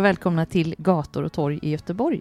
och välkomna till Gator och torg i Göteborg.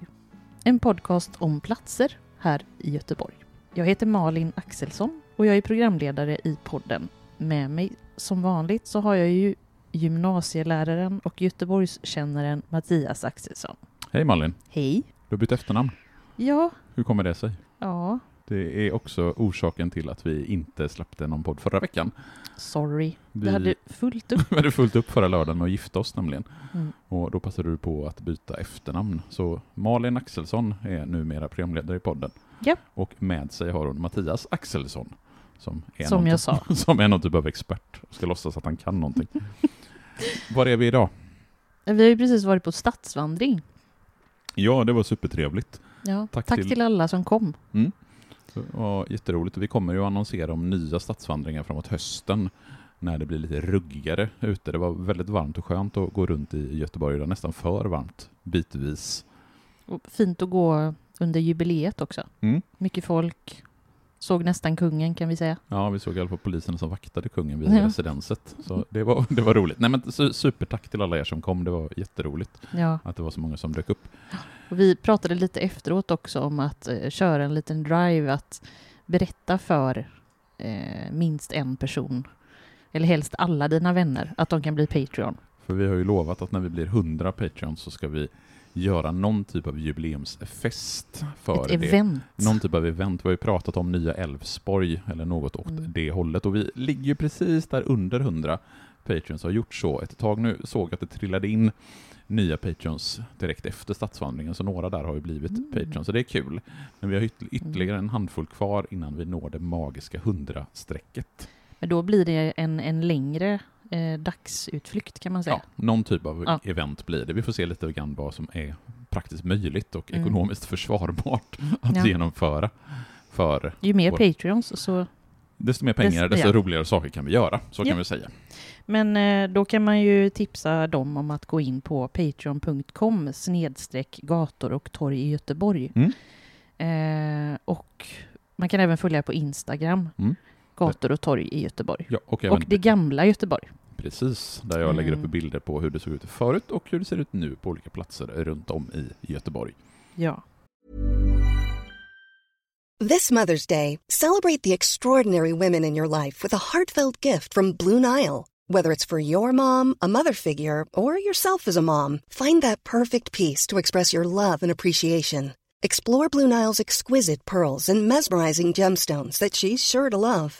En podcast om platser här i Göteborg. Jag heter Malin Axelsson och jag är programledare i podden. Med mig som vanligt så har jag ju gymnasieläraren och Göteborgskännaren Mattias Axelsson. Hej Malin, Hej! du har bytt efternamn. Ja, Hur kommer det sig? ja, Det är också orsaken till att vi inte släppte någon podd förra veckan. sorry. Vi, Vi hade fullt upp. vi hade fullt upp förra lördagen och gifte oss nämligen. Mm. Och då passade du på att byta efternamn. Så Malin Axelsson är numera programledare i podden. Ja. Och med sig har hon Mattias Axelsson. Som är, Som jag typ- sa. som är någon typ av expert och ska låtsas att han kan någonting. Var är vi idag? Vi har ju precis varit på stadsvandring. Ja, det var supertrevligt. Ja, Tack tack, till- till... alla som kom. Det var jätteroligt. Vi kommer ju att annonsera om nya stadsvandringar framåt hösten när det blir lite ruggigare ute. Det var väldigt varmt och skönt att gå runt i Göteborg. Det var nästan för varmt bitvis. Och fint att gå under jubileet också. Mm. Mycket folk. Såg nästan kungen kan vi säga. Ja, vi såg i alla fall polisen som vaktade kungen vid Ja. residenset. Så det var, det var roligt. Nej, men su- supertack till alla er som kom. Det var jätteroligt Ja. att det var så många som dök upp. Och vi pratade lite efteråt också om att eh, köra en liten drive, att berätta för eh, minst en person, eller helst alla dina vänner, att de kan bli Patreon. För vi har ju lovat att när vi blir 100 Patreons så ska vi göra någon typ av jubileumsfest för Ett det. event. Någon typ av event. Vi har ju pratat om nya Älvsborg eller något åt Mm. det hållet och vi ligger ju precis där under 100 Patreons har gjort så ett tag nu. Såg att det trillade in nya Patreons direkt efter stadsvandringen, så några där har ju blivit Mm. Patreons, så det är kul. Men vi har yt- ytterligare en handfull kvar innan vi når det magiska 100-strecket. Men då blir det en, en längre eh, dagsutflykt kan man säga. Ja, någon typ av Ja. event blir det. Vi får se lite grann vad som är praktiskt möjligt och Mm. ekonomiskt försvarbart att Ja. genomföra. För Ju mer Vår- Patreons så... desto mer pengar, Dest- desto ja. roligare saker kan vi göra. Så kan vi säga. Men eh, då kan man ju tipsa dem om att gå in på patreon.com snedstreck gator och torg i Göteborg. Mm. Eh, och man kan även följa på Instagram, Mm. Gator och torg i Göteborg. Ja, och även Och det gamla Göteborg. Precis, där jag lägger upp Mm. bilder på hur det såg ut förut och hur det ser ut nu på olika platser runt om i Göteborg. Ja. This Mother's Day, celebrate the extraordinary women in your life with a heartfelt gift from Blue Nile. Whether it's for your mom, a mother figure, or yourself as a mom, find that perfect piece to express your love and appreciation. Explore Blue Nile's exquisite pearls and mesmerizing gemstones that she's sure to love.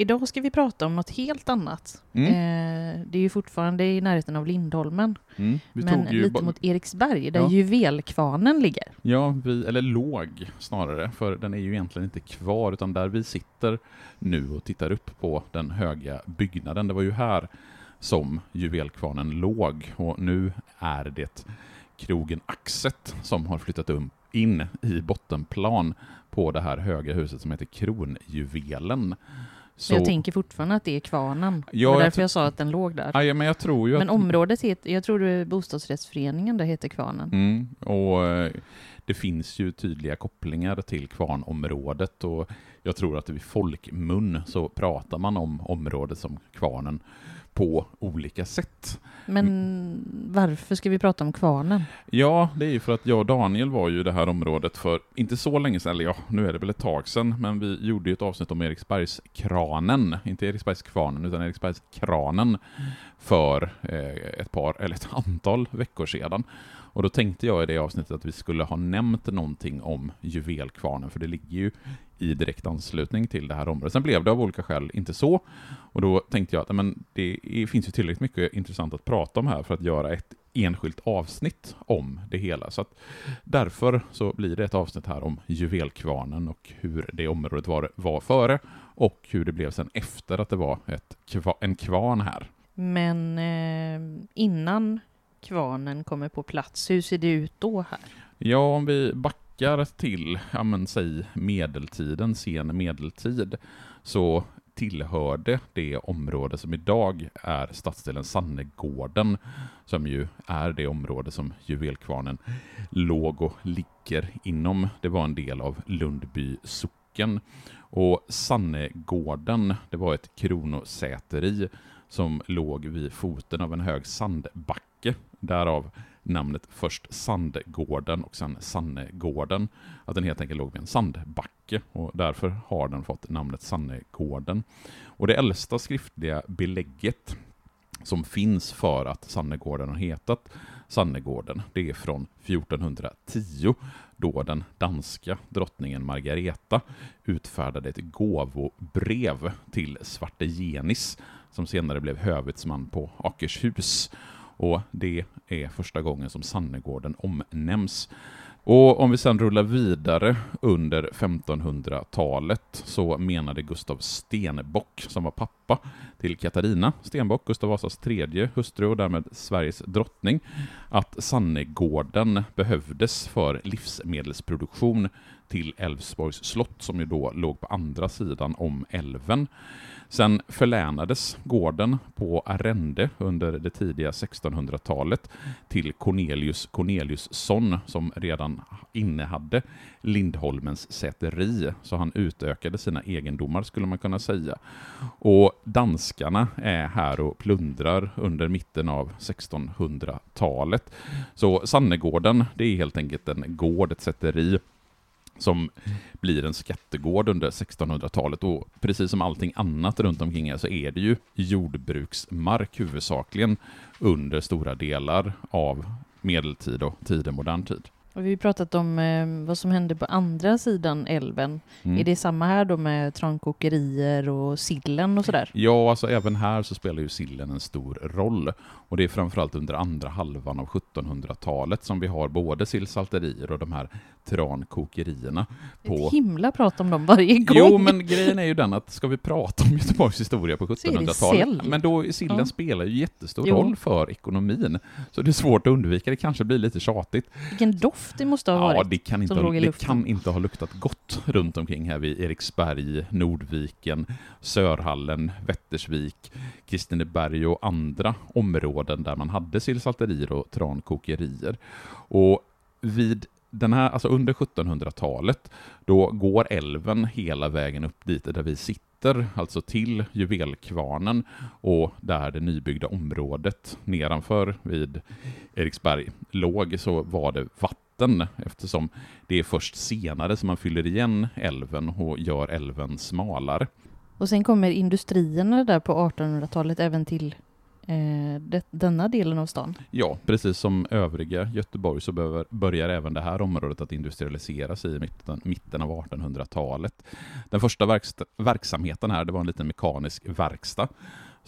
Idag ska vi prata om något helt annat. Mm. Eh, det är ju fortfarande i närheten av Lindholmen, Mm. Men lite mot Eriksberg, där Ja. juvelkvarnen ligger. Ja, vi, eller låg snarare, för den är ju egentligen inte kvar, utan där vi sitter nu och tittar upp på den höga byggnaden. Det var ju här som juvelkvarnen låg och nu är det krogen Axet som har flyttat upp, in i bottenplan på det här höga huset som heter Kronjuvelen. Så, Jag tänker fortfarande att det är Kvarnen. Ja, det var jag därför ty- jag sa att den låg där. Ja, men jag tror ju Men att... området heter, jag tror det är bostadsrättsföreningen där heter Kvarnen. Mm, och eh, det finns ju tydliga kopplingar till Kvarnområdet och jag tror att vid folkmun så pratar man om området som Kvarnen på olika sätt. Men varför ska vi prata om Kvarnen? Ja, det är ju för att jag och Daniel var ju i det här området för inte så länge sedan, eller ja, nu är det väl ett tag sedan, men vi gjorde ju ett avsnitt om Eriksbergskranen, inte Eriksbergskvarnen, utan Eriksbergskranen för eh, ett par, eller ett antal veckor sedan. Och då tänkte jag i det avsnittet att vi skulle ha nämnt någonting om juvelkvarnen, för det ligger ju i direkt anslutning till det här området. Sen blev det av olika skäl inte så, och då tänkte jag att men, det finns ju tillräckligt mycket intressant att prata om här för att göra ett enskilt avsnitt om det hela. Så att därför så blir det ett avsnitt här om juvelkvarnen och hur det området var, var före och hur det blev sen efter att det var ett, en kvarn här. Men eh, innan Kvarnen kommer på plats, hur ser det ut då här? Ja, om vi backar till, ja men säg medeltiden, sen medeltid, så tillhörde det område som idag är stadsdelen Sannegården, som ju är det område som juvelkvarnen låg och ligger inom. Det var en del av Lundby socken. Och Sannegården, det var ett kronosäteri som låg vid foten av en hög sandbacke, därav namnet först Sandgården och sen Sannegården. Att den helt enkelt låg vid en sandbacke och därför har den fått namnet Sannegården. Och det äldsta skriftliga belägget som finns för att Sannegården har hetat Sannegården, det är från 1410 då den danska drottningen Margareta utfärdade ett gåvobrev till Svarte Genis som senare blev hövitsman på Akershus. Och det är första gången som Sannegården omnämns. Och om vi sedan rullar vidare under 1500-talet så menade Gustav Stenbock, som var pappa till Katarina Stenbock, Gustav Vasas tredje hustru och därmed Sveriges drottning, att Sannegården behövdes för livsmedelsproduktion till Älvsborgs slott, som ju då låg på andra sidan om älven. Sen förlänades gården på arrende under det tidiga 1600-talet till Cornelius Corneliusson som redan innehade Lindholmens säteri, så han utökade sina egendomar skulle man kunna säga. Och danskarna är här och plundrar under mitten av 1600-talet. Så Sannegården, det är helt enkelt en gård, ett säteri, som blir en skattegård under 1600-talet och precis som allting annat runt omkring här så är det ju jordbruksmark huvudsakligen under stora delar av medeltid och tidig modern tid. Och vi har pratat om eh, vad som hände på andra sidan älven. Mm. Är det samma här då med trankokerier och sillen och sådär? Ja, alltså även här så spelar ju sillen en stor roll. Och det är framförallt under andra halvan av 1700-talet som vi har både sillsalterier och de här trankokerierna. På... Ett himla prat om dem varje gång. Jo, men grejen är ju den att ska vi prata om Göteborgs historia på är det 1700-talet, sill. men då sillen Ja. spelar ju jättestor Jo. roll för ekonomin. Så det är svårt att undvika, det kanske blir lite tjatigt. Vilken doft det måste ha Ja, varit. det kan, inte som ha, låg i det kan inte ha luktat gott runt omkring här vid Eriksberg, Nordviken, Sörhallen, Vättersvik, Kristineberg och andra områden där man hade sillsalterier och trankokerier. Och vid den här, alltså under 1700-talet, då går älven hela vägen upp dit där vi sitter, alltså till Juvelkvarnen och där det nybyggda området nedanför vid Eriksberg låg så var det vatten eftersom det är först senare som man fyller igen älven och gör älven smalare. Och sen kommer industrierna där på 1800-talet även till eh, det, denna delen av stan. Ja, precis som övriga Göteborg så behöver, börjar även det här området att industrialiseras i mitten, mitten av 1800-talet. Den första verksamheten här, det var en liten mekanisk verkstad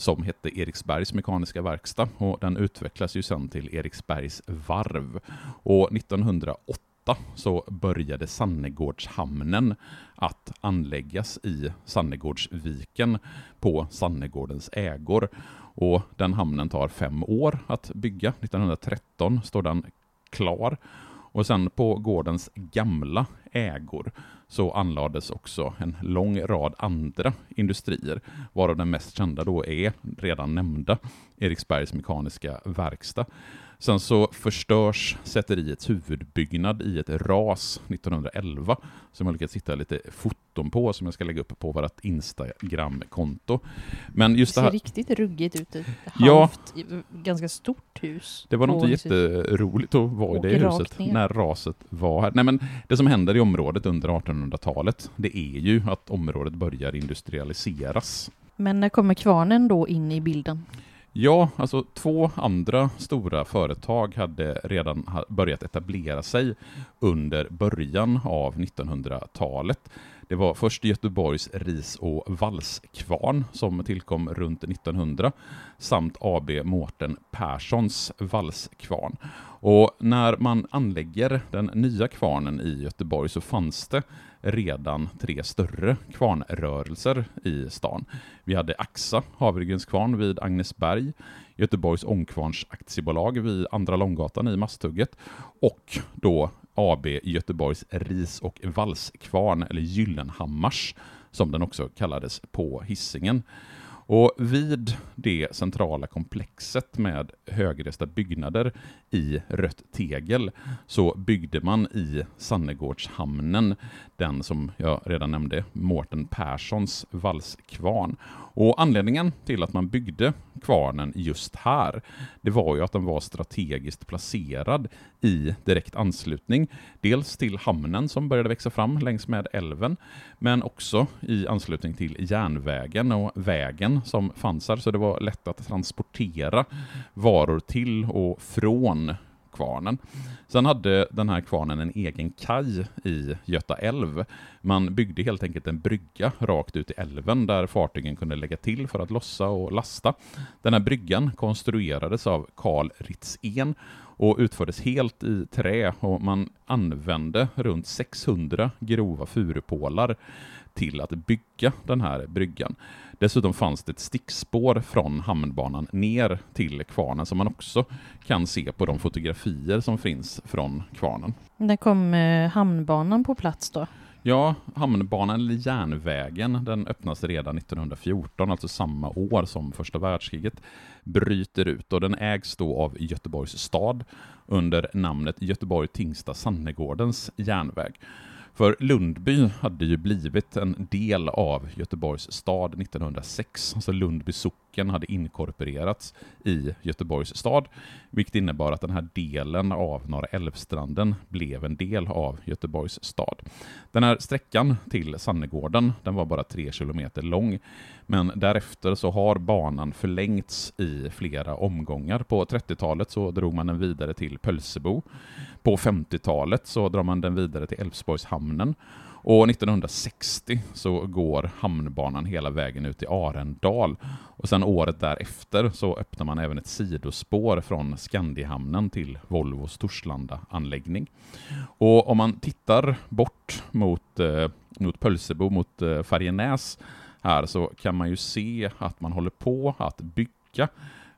som hette Eriksbergs mekaniska verkstad och den utvecklas ju sen till Eriksbergs varv. Och 1908 så började Sannegårdshamnen att anläggas i Sannegårdsviken på Sannegårdens ägor. Och den hamnen tar fem år att bygga. 1913 står den klar. Och sen på gårdens gamla ägor så anlades också en lång rad andra industrier, varav den mest kända då är redan nämnda Eriksbergs Mekaniska Verkstad. Sen så förstörs säteriets huvudbyggnad i ett ras 1911, som jag lyckats hitta lite foton på, som jag ska lägga upp på vårt Instagram-konto. Men just det det ser här... riktigt ruggigt ut. Ett Ja. halvt, ganska stort hus. Det var nog inte jätteroligt att vara i det huset ner. när raset var här. Nej, men det som händer i området under 1800-talet, det är ju att området börjar industrialiseras. Men när kommer kvarnen då in i bilden? Ja, alltså två andra stora företag hade redan börjat etablera sig under början av 1900-talet. Det var först Göteborgs ris och valskvarn som tillkom runt 1900 samt AB Mårten Perssons valskvarn. Och när man anlägger den nya kvarnen i Göteborg så fanns det redan tre större kvarnrörelser i stan. Vi hade Axa, Havregrynskvarn vid Agnesberg, Göteborgs Ångkvarns aktiebolag vid Andra Långgatan i Masthugget och då AB Göteborgs ris och valskvarn, eller Gyllenhammars, som den också kallades på Hisingen. Och vid det centrala komplexet med högresta byggnader i rött tegel så byggde man i Sannegårdshamnen den som jag redan nämnde, Mårten Perssons valskvarn. Och anledningen till att man byggde kvarnen just här, det var ju att den var strategiskt placerad i direkt anslutning, dels till hamnen som började växa fram längs med älven, men också i anslutning till järnvägen och vägen som fanns här, så det var lätt att transportera varor till och från kvarnen. Sen hade den här kvarnen en egen kaj i Göta älv. Man byggde helt enkelt en brygga rakt ut i älven där fartygen kunde lägga till för att lossa och lasta. Den här bryggan konstruerades av Carl Ritzén och utfördes helt i trä och man använde runt 600 grova furupålar till att bygga den här bryggan. Dessutom fanns det ett stickspår från hamnbanan ner till kvarnen som man också kan se på de fotografier som finns från kvarnen. När kom eh, hamnbanan på plats då? Ja, hamnbanan eller järnvägen, den öppnas redan 1914, alltså samma år som första världskriget bryter ut och den ägs då av Göteborgs stad under namnet Göteborg Tingsta Sannegårdens järnväg. För Lundby hade ju blivit en del av Göteborgs stad 1906, alltså Lundby socken hade inkorporerats i Göteborgs stad, vilket innebar att den här delen av Norra Älvstranden blev en del av Göteborgs stad. Den här sträckan till Sannegården, den var bara tre kilometer lång, men därefter så har banan förlängts i flera omgångar. På 30-talet så drog man den vidare till Pölsebo. På 50-talet så drar man den vidare till Älvsborgshamnen. Och 1960 så går hamnbanan hela vägen ut till Arendal. Och sen året därefter så öppnar man även ett sidospår från Skandihamnen till Volvos Torslanda-anläggning. Och om man tittar bort mot, eh, mot Pölsebo, mot eh, Färjenäs här, så kan man ju se att man håller på att bygga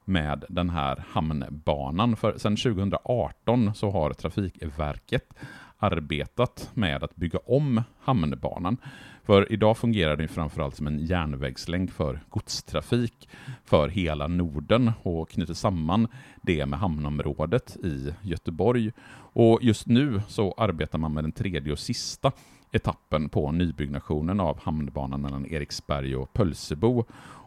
med den här hamnbanan. För sedan 2018 så har Trafikverket arbetat med att bygga om hamnbanan. För idag fungerar den framförallt som en järnvägslänk för godstrafik för hela Norden och knyter samman det med hamnområdet i Göteborg. Och just nu så arbetar man med den tredje och sista etappen på nybyggnationen av hamnbanan mellan Eriksberg och Pölsebo.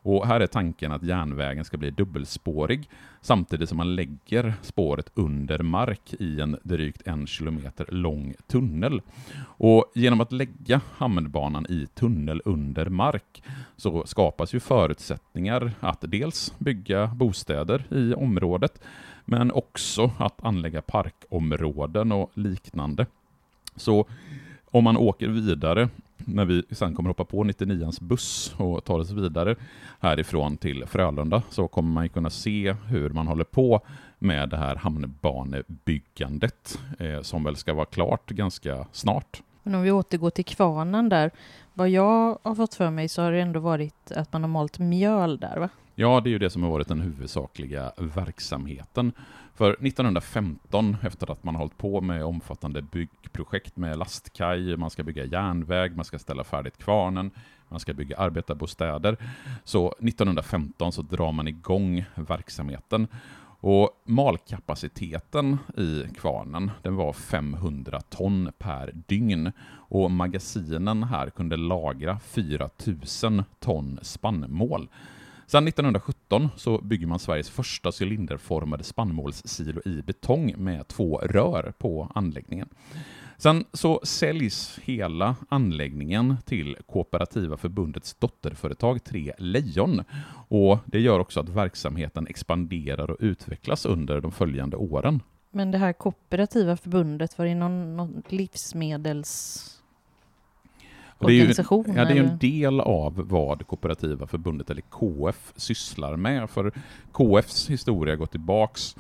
Och här är tanken att järnvägen ska bli dubbelspårig samtidigt som man lägger spåret under mark i en drygt en kilometer lång tunnel. Och genom att lägga hamnbanan i tunnel under mark så skapas ju förutsättningar att dels bygga bostäder i området men också att anlägga parkområden och liknande. Så om man åker vidare, när vi sen kommer hoppa på 99ans buss och tar oss vidare härifrån till Frölunda, så kommer man kunna se hur man håller på med det här hamnbanebyggandet, eh, som väl ska vara klart ganska snart. Men om vi återgår till kvarnen där. Vad jag har fått för mig så har det ändå varit att man har malt mjöl där va? Ja, det är ju det som har varit den huvudsakliga verksamheten. För 1915, efter att man har hållit på med omfattande byggprojekt med lastkaj, man ska bygga järnväg, man ska ställa färdigt kvarnen, man ska bygga arbetarbostäder. Så 1915 så drar man igång verksamheten. Och malkapaciteten i kvarnen den var 500 ton per dygn och magasinen här kunde lagra 4000 ton spannmål. Sedan 1917 så bygger man Sveriges första cylinderformade spannmålssilo i betong med två rör på anläggningen. Sen så säljs hela anläggningen till Kooperativa förbundets dotterföretag Tre Lejon. Och det gör också att verksamheten expanderar och utvecklas under de följande åren. Men det här kooperativa förbundet, var det någon, någon livsmedels... Och det, är ju, ja, det är en del av vad Kooperativa förbundet, eller KF, sysslar med. För KFs historia går tillbaks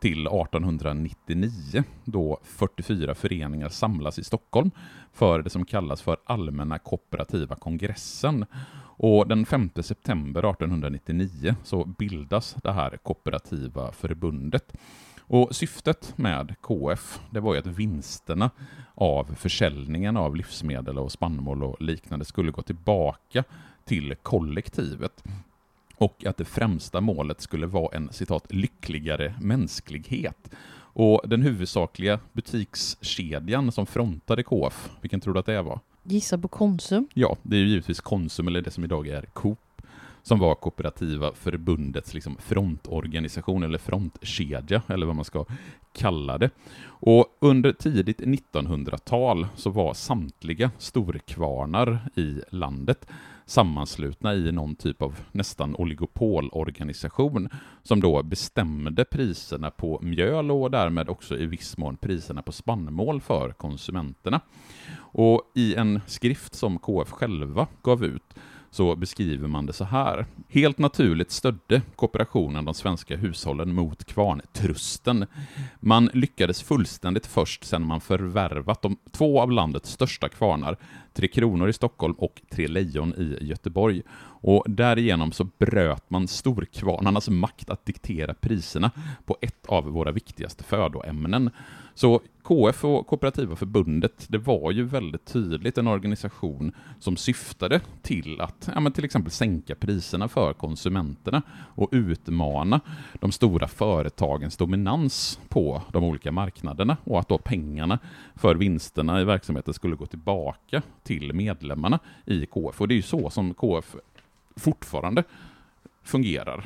till 1899, då 44 föreningar samlas i Stockholm för det som kallas för Allmänna kooperativa kongressen. Och den 5 september 1899 så bildas det här kooperativa förbundet. Och syftet med KF, det var ju att vinsterna av försäljningen av livsmedel och spannmål och liknande skulle gå tillbaka till kollektivet. Och att det främsta målet skulle vara en citat lyckligare mänsklighet. Och den huvudsakliga butikskedjan som frontade KF, vilken tror du att det var? Gissa på Konsum. Ja, det är ju givetvis Konsum, eller det som idag är Coop, som var Kooperativa förbundets liksom frontorganisation, eller frontkedja, eller vad man ska kalla det. Och under tidigt 1900-tal så var samtliga storkvarnar i landet sammanslutna i någon typ av nästan oligopolorganisation som då bestämde priserna på mjöl och därmed också i viss mån priserna på spannmål för konsumenterna. Och i en skrift som KF själva gav ut så beskriver man det så här. Helt naturligt stödde kooperationen de svenska hushållen mot kvarntrusten. Man lyckades fullständigt först sedan man förvärvat de två av landets största kvarnar, Tre Kronor i Stockholm och Tre Lejon i Göteborg. Och därigenom så bröt man storkvarnarnas makt att diktera priserna på ett av våra viktigaste födoämnen. Så KF och Kooperativa förbundet, det var ju väldigt tydligt en organisation som syftade till att ja, men till exempel sänka priserna för konsumenterna och utmana de stora företagens dominans på de olika marknaderna och att då pengarna för vinsterna i verksamheten skulle gå tillbaka till medlemmarna i KF. Och det är ju så som KF fortfarande fungerar.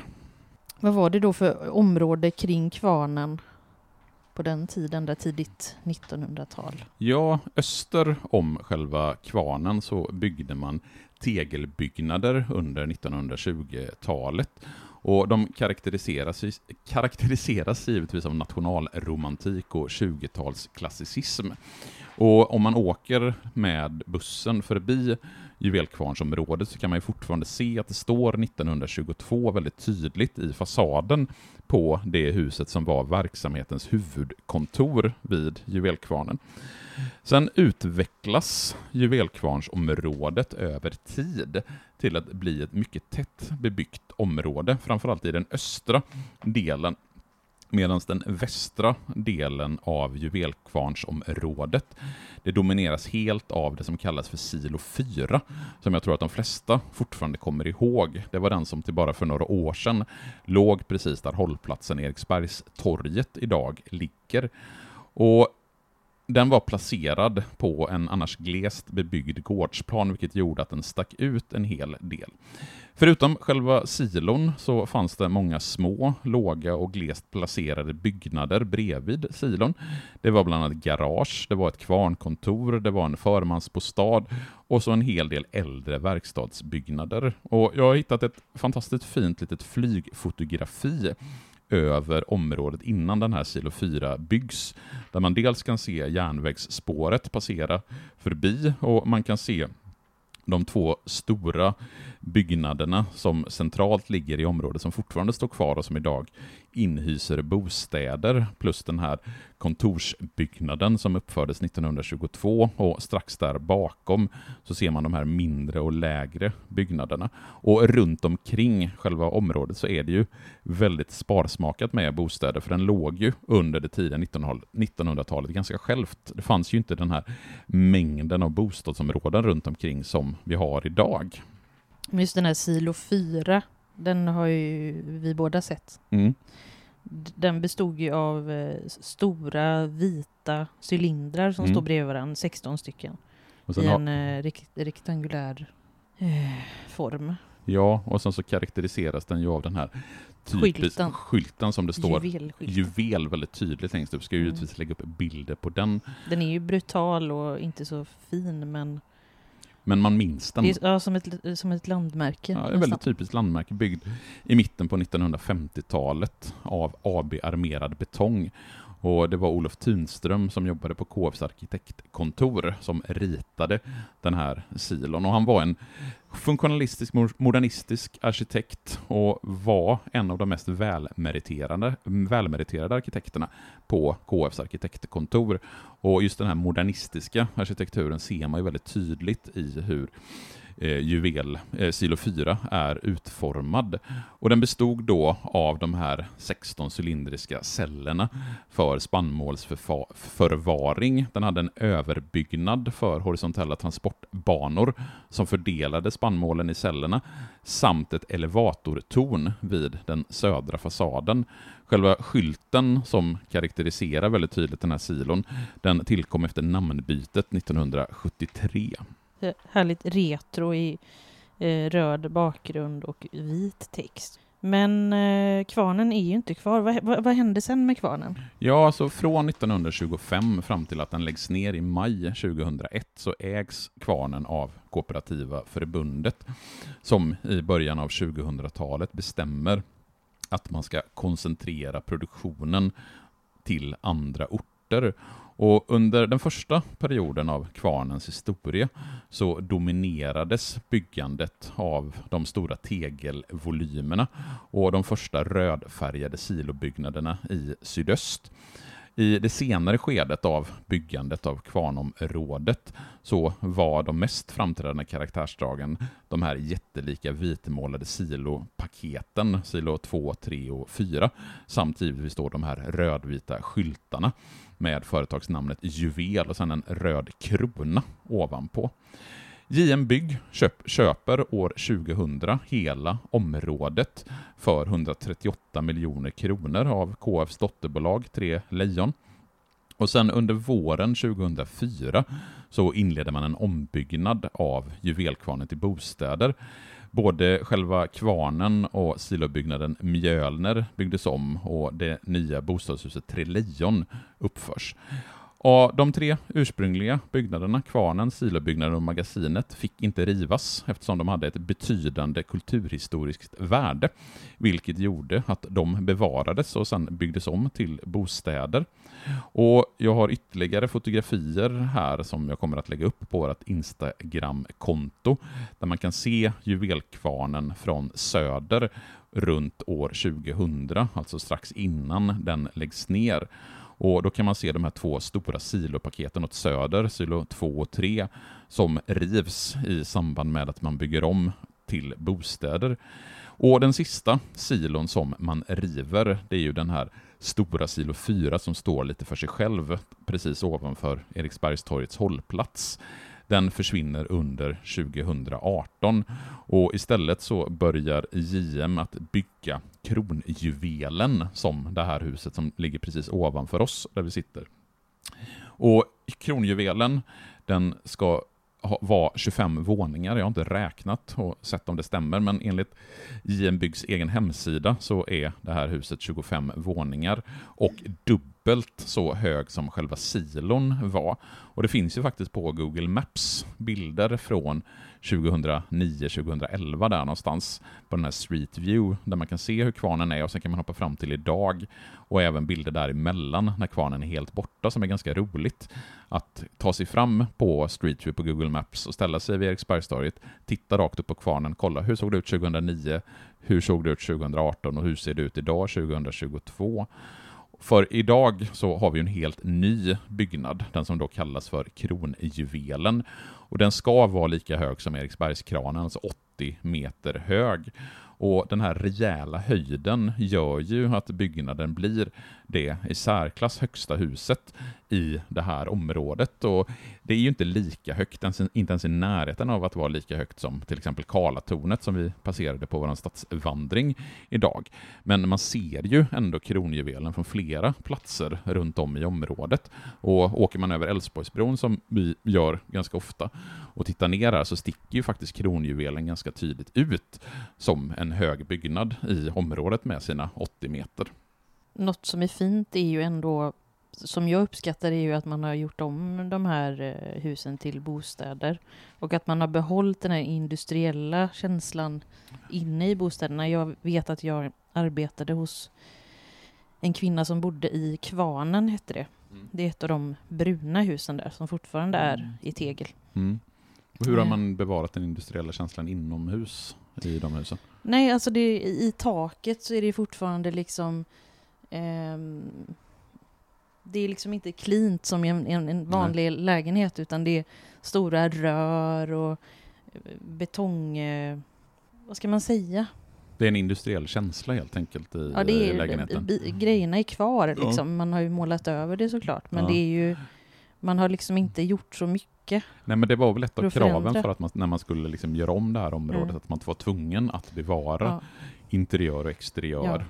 Vad var det då för område kring kvarnen på den tiden, där tidigt 1900-tal? Ja, öster om själva kvarnen så byggde man tegelbyggnader under 1920-talet. Och de karaktäriseras, karaktäriseras givetvis av nationalromantik och 20-talsklassicism. Och om man åker med bussen förbi juvelkvarnsområdet så kan man ju fortfarande se att det står 1922 väldigt tydligt i fasaden på det huset som var verksamhetens huvudkontor vid juvelkvarnen. Sen utvecklas juvelkvarnsområdet över tid till att bli ett mycket tätt bebyggt område, framförallt i den östra delen medan den västra delen av juvelkvarnsområdet det domineras helt av det som kallas för Silo 4, som jag tror att de flesta fortfarande kommer ihåg. Det var den som till bara för några år sedan låg precis där hållplatsen Eriksbergstorget idag ligger. Och den var placerad på en annars glest bebyggd gårdsplan, vilket gjorde att den stack ut en hel del. Förutom själva silon så fanns det många små, låga och glest placerade byggnader bredvid silon. Det var bland annat garage, det var ett kvarnkontor, det var en förmansbostad och så en hel del äldre verkstadsbyggnader. Och jag har hittat ett fantastiskt fint litet flygfotografi över området innan den här Silo 4 byggs, där man dels kan se järnvägsspåret passera förbi och man kan se de två stora byggnaderna som centralt ligger i området som fortfarande står kvar och som idag inhyser bostäder plus den här kontorsbyggnaden som uppfördes 1922 och strax där bakom så ser man de här mindre och lägre byggnaderna. Och runt omkring själva området så är det ju väldigt sparsmakat med bostäder för den låg ju under det tidiga 1900-talet ganska självt. Det fanns ju inte den här mängden av bostadsområden runt omkring som vi har idag. Just den här Silo 4, den har ju vi båda sett. Mm. Den bestod ju av eh, stora vita cylindrar som Mm. står bredvid varandra, 16 stycken, i en eh, rekt rektangulär eh, form. ja, och sen så karaktäriseras den ju av den här typisk, Skylten. som det står juvel väldigt tydligt längst upp. Ska ju Mm. givetvis lägga upp bilder på den, Den är ju brutal och inte så fin, men men man minns den. är ja, som, ett, som ett landmärke. Ja, nästan. väldigt typiskt landmärke byggd i mitten på 1950-talet av AB Armerad Betong. Och det var Olof Tunström som jobbade på KFs arkitektkontor som ritade den här silon. Och han var en funktionalistisk, modernistisk arkitekt och var en av de mest välmeriterade, välmeriterade arkitekterna på KFs arkitektkontor. Och just den här modernistiska arkitekturen ser man ju väldigt tydligt i hur eh, juvel, eh, Silo 4, är utformad. Och den bestod då av de här 16 cylindriska cellerna för spannmålsförvaring. Den hade en överbyggnad för horisontella transportbanor som fördelade spannmålen i cellerna samt ett elevatortorn vid den södra fasaden. Själva skylten som karaktäriserar väldigt tydligt den här silon, den tillkom efter namnbytet 1973. Härligt retro i eh, röd bakgrund och vit text. Men eh, kvarnen är ju inte kvar. Vad, vad, vad hände sen med kvarnen? Ja, alltså från 1925 fram till att den läggs ner i maj 2001 så ägs kvarnen av Kooperativa förbundet som i början av 2000-talet bestämmer att man ska koncentrera produktionen till andra orter. Och under den första perioden av kvarnens historia så dominerades byggandet av de stora tegelvolymerna och de första rödfärgade silobyggnaderna i sydöst. I det senare skedet av byggandet av kvarnområdet så var de mest framträdande karaktärsdragen de här jättelika vitmålade silopaketen, silo 2, 3 och 4, samt givetvis då de här rödvita skyltarna med företagsnamnet Juvel och sen en röd krona ovanpå. JM Bygg köp, köper år 2000 hela området för 138 miljoner kronor av KFs dotterbolag Tre Lejon. Och sen under våren 2004 så inleder man en ombyggnad av juvelkvarnen till bostäder. Både själva kvarnen och silobyggnaden Mjölner byggdes om och det nya bostadshuset Tre Lejon uppförs. Och de tre ursprungliga byggnaderna, kvarnen, silobyggnaden och magasinet, fick inte rivas eftersom de hade ett betydande kulturhistoriskt värde, vilket gjorde att de bevarades och sedan byggdes om till bostäder. Och jag har ytterligare fotografier här som jag kommer att lägga upp på vårt Instagram-konto, där man kan se juvelkvarnen från söder runt år 2000, alltså strax innan den läggs ner. Och då kan man se de här två stora silopaketen åt söder, silo 2 och 3, som rivs i samband med att man bygger om till bostäder. Och den sista silon som man river, det är ju den här stora silo 4 som står lite för sig själv precis ovanför Eriksbergstorgets hållplats. Den försvinner under 2018 och istället så börjar JM att bygga kronjuvelen som det här huset som ligger precis ovanför oss där vi sitter. Och kronjuvelen, den ska var vara 25 våningar. Jag har inte räknat och sett om det stämmer, men enligt JM Byggs egen hemsida så är det här huset 25 våningar och dubbelt dubbelt så hög som själva silon var. Och det finns ju faktiskt på Google Maps bilder från 2009-2011 där någonstans på den här Street View där man kan se hur kvarnen är och sen kan man hoppa fram till idag och även bilder däremellan när kvarnen är helt borta som är ganska roligt att ta sig fram på Street View på Google Maps och ställa sig vid Eriksbergstorget, titta rakt upp på kvarnen, kolla hur såg det ut 2009, hur såg det ut 2018 och hur ser det ut idag 2022? För idag så har vi en helt ny byggnad, den som då kallas för Kronjuvelen. Och den ska vara lika hög som Eriksbergskranen, alltså 80 meter hög. Och den här rejäla höjden gör ju att byggnaden blir det i särklass högsta huset i det här området. Och det är ju inte lika högt, inte ens i närheten av att vara lika högt som till exempel Karlatornet som vi passerade på vår stadsvandring idag. Men man ser ju ändå kronjuvelen från flera platser runt om i området. Och åker man över Älvsborgsbron som vi gör ganska ofta och tittar ner här så sticker ju faktiskt kronjuvelen ganska tydligt ut som en hög byggnad i området med sina 80 meter. Något som är fint är ju ändå, som jag uppskattar, är ju att man har gjort om de här eh, husen till bostäder. Och att man har behållit den här industriella känslan inne i bostäderna. Jag vet att jag arbetade hos en kvinna som bodde i Kvarnen, hette det. Mm. Det är ett av de bruna husen där som fortfarande är mm. i tegel. Mm. Och hur har man bevarat den industriella känslan inomhus i de husen? Nej, alltså det, i taket så är det fortfarande liksom det är liksom inte klint som en, en, en vanlig Nej. lägenhet utan det är stora rör och eh, betong... Eh, vad ska man säga? Det är en industriell känsla helt enkelt i ja, det är, lägenheten. Grejerna är kvar liksom. Ja. Man har ju målat över det såklart. Men ja. det är ju... Man har liksom inte gjort så mycket. Nej men det var väl ett av kraven för att man, när man skulle liksom göra om det här området, mm. att man var tvungen att bevara interiör och exteriör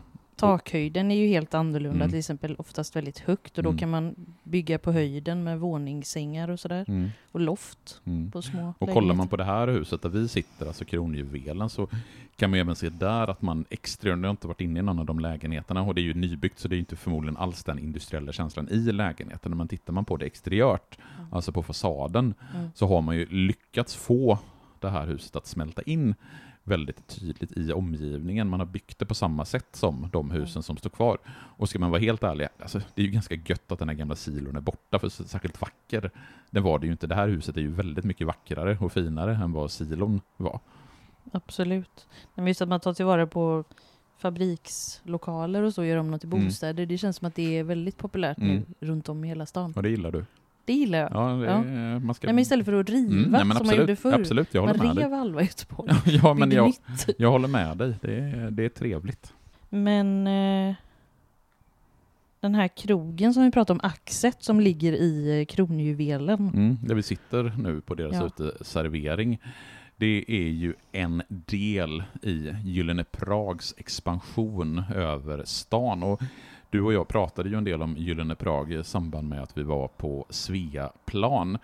Takhöjden är ju helt annorlunda, mm. till exempel oftast väldigt högt och då mm. kan man bygga på höjden med våningssängar och sådär. Mm. Och loft mm. på små Och kollar man på det här huset där vi sitter, alltså kronjuvelen, så kan man även se där att man exteriört, jag har inte varit inne i någon av de lägenheterna och det är ju nybyggt så det är inte förmodligen alls den industriella känslan i lägenheten. Men tittar man på det exteriört, mm. alltså på fasaden, mm. så har man ju lyckats få det här huset att smälta in väldigt tydligt i omgivningen. Man har byggt det på samma sätt som de husen som står kvar. Och ska man vara helt ärlig, alltså, det är ju ganska gött att den här gamla silon är borta, för särskilt vacker, det var det ju inte. Det här huset är ju väldigt mycket vackrare och finare än vad silon var. Absolut. Men just att man tar tillvara på fabrikslokaler och så, gör om något till mm. bostäder, mm. det känns som att det är väldigt populärt mm. nu runt om i hela stan. Och det gillar du? Det gillar jag. Ja, det, ja. Man ska... nej, men istället för att riva mm, nej, som absolut, man gjorde förr. Absolut, jag håller man med rev dig. halva Göteborg. ja, men jag, jag håller med dig. Det är, det är trevligt. Men eh, den här krogen som vi pratade om, Axet, som ligger i eh, kronjuvelen. Mm, där vi sitter nu på deras ja. uteservering. Det är ju en del i Gyllene Prags expansion över stan. Och du och jag pratade ju en del om Gyllene Prag i samband med att vi var på Sveaplan.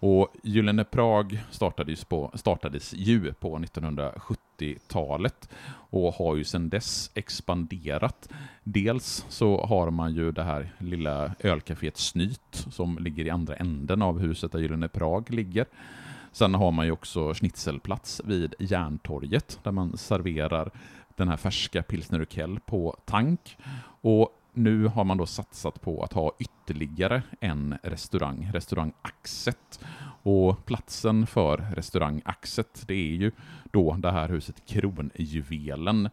Och Gyllene Prag startades, på, startades ju på 1970-talet och har ju sedan dess expanderat. Dels så har man ju det här lilla ölcaféet Snyt som ligger i andra änden av huset där Gyllene Prag ligger. Sen har man ju också schnitzelplats vid Järntorget där man serverar den här färska pilsner Urquell på tank. Och nu har man då satsat på att ha ytterligare en restaurang, restaurang Axet. Och platsen för restaurang Axet, det är ju då det här huset Kronjuvelen.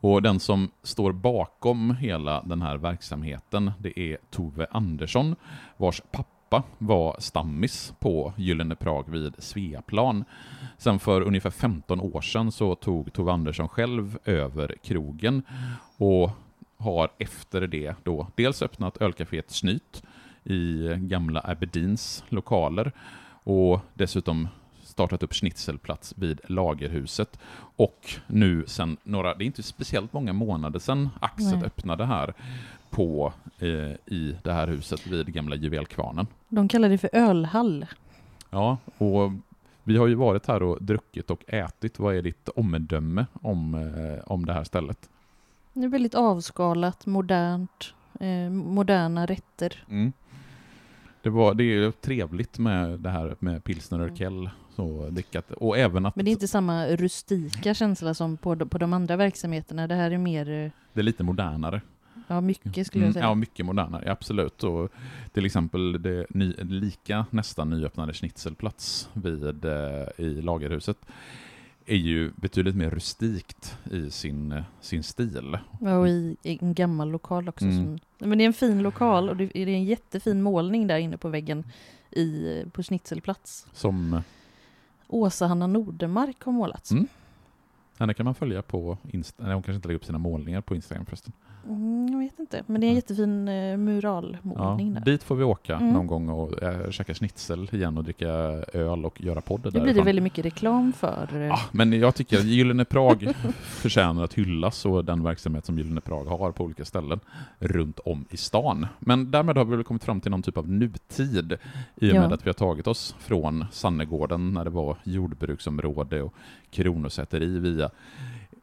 Och den som står bakom hela den här verksamheten, det är Tove Andersson, vars pappa var stammis på Gyllene Prag vid Sveaplan. Sen för ungefär 15 år sedan så tog Tove Andersson själv över krogen och har efter det då dels öppnat ölcaféet Snyt i gamla Aberdeens lokaler och dessutom startat upp schnitzelplats vid Lagerhuset. Och nu sen några, det är inte speciellt många månader sedan Axet Nej. öppnade här på, eh, i det här huset vid gamla Juvelkvarnen. De kallar det för ölhall. Ja, och vi har ju varit här och druckit och ätit. Vad är ditt omdöme om, eh, om det här stället? Det är väldigt avskalat, modernt, eh, moderna rätter. Mm. Det, var, det är trevligt med det här med pilsner och kell. Så drickat. Och även att Men det är inte samma rustika känsla som på, de- på de andra verksamheterna. Det här är mer, eh, det är lite modernare. Ja mycket skulle jag Mm, säga. ja, mycket modernare, absolut. Och till exempel det ny, lika nästan nyöppnade Schnitzelplats vid, eh, i Lagerhuset är ju betydligt mer rustikt i sin, eh, sin stil. Ja, och i, i en gammal lokal också. Mm. Som, men det är en fin lokal och det är en jättefin målning där inne på väggen i, på Schnitzelplats. Som Åsa-Hanna Nordemark har målats. Mm. henne kan man följa på Insta. Nej, hon kanske inte lägger upp sina målningar på Instagram förresten. Mm, jag vet inte, men det är en jättefin eh, Ja, muralmålning där. dit får vi åka Mm. någon gång och äh, käka schnitzel igen och dricka öl och göra podd Det blir det väldigt mycket reklam för. eh, Ja, men jag tycker att Gyllene Prag förtjänar att hyllas och den verksamhet som Gyllene Prag har på olika ställen runt om i stan. Men därmed har vi väl kommit fram till någon typ av nutid i och med Ja. att vi har tagit oss från Sannegården när det var jordbruksområde och kronosäteri via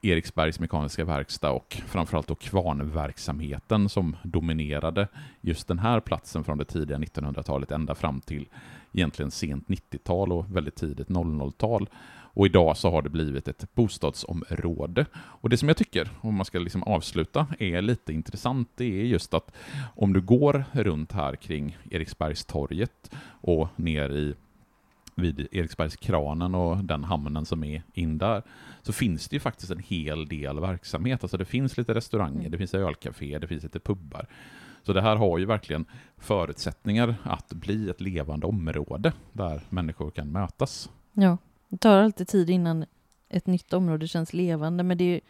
Eriksbergs mekaniska verkstad och framförallt då kvarnverksamheten som dominerade just den här platsen från det tidiga 1900-talet ända fram till egentligen sent 90-tal och väldigt tidigt 00-tal. Och idag så har det blivit ett bostadsområde. Och det som jag tycker, om man ska liksom avsluta, är lite intressant, det är just att om du går runt här kring Eriksbergstorget och ner i vid Eriksbergskranen och den hamnen som är in där, så finns det ju faktiskt en hel del verksamhet. Alltså det finns lite restauranger, Mm. det finns ölcafé, det finns lite pubbar. Så det här har ju verkligen förutsättningar att bli ett levande område där människor kan mötas. Ja, det tar alltid tid innan ett nytt område känns levande, men det,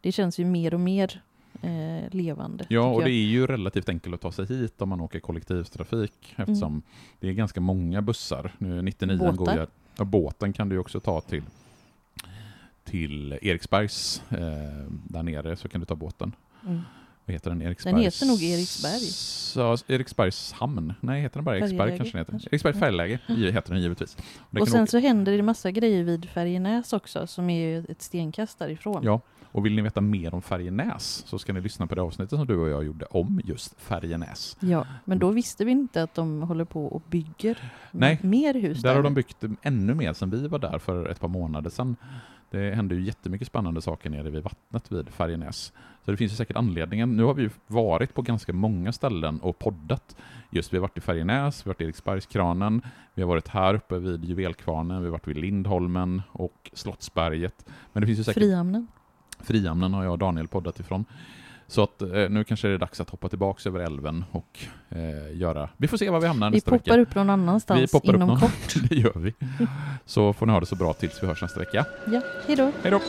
det känns ju mer och mer eh, levande. Ja, och det jag. är ju relativt enkelt att ta sig hit om man åker kollektivtrafik eftersom Mm. det är ganska många bussar. Nu 99 Båtar. går ju, ja, båten kan du också ta till, till Eriksbergs eh, där nere så kan du ta båten. Mm. Vad heter den? Eriksbergs... heter nog Eriksberg. Så, Eriksbergs hamn? Nej, heter den bara Eriksberg Färjeläge, kanske den heter? kanske. Eriksbergs färjeläge heter den givetvis. Och det Och sen åka- så händer det massa grejer vid Färjenäs också, som är ett stenkast därifrån. Ja, och vill ni veta mer om Färjenäs så ska ni lyssna på det avsnittet som du och jag gjorde om just Färjenäs. Ja, men då visste vi inte att de håller på och bygger Nej, mer hus Där har de byggt ännu mer sedan vi var där för ett par månader sedan. Det hände ju jättemycket spännande saker nere vid vattnet vid Färjenäs. Så det finns ju säkert anledningen. Nu har vi ju varit på ganska många ställen och poddat. Just vi har varit i Färjenäs, vi har varit i Eriksbergskranen, vi har varit här uppe vid Juvelkvarnen, vi har varit vid Lindholmen och Slottsberget. Men det finns ju säkert Frihamnen. Frihamnen har jag och Daniel poddat ifrån. Så att eh, nu kanske det är dags att hoppa tillbaks över älven och eh, göra... Vi får se var vi hamnar Vi nästa poppar vecka. upp någon annanstans Vi poppar upp inom någon. kort. det gör vi. Så får ni ha det så bra tills vi hörs nästa vecka. Ja, hej då. Hej då!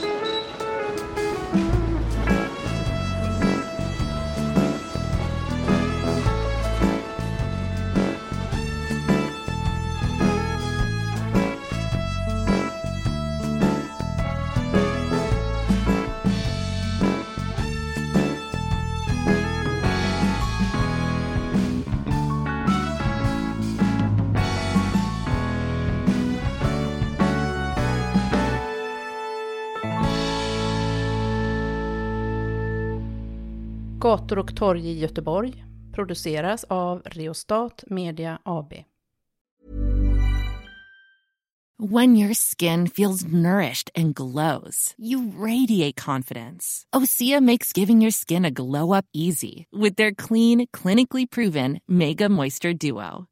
Gator och torg i Göteborg produceras av Reostat Media AB. When your skin feels nourished and glows, you radiate confidence. Osea makes giving your skin a glow up easy with their clean, clinically proven Mega Moisture Duo.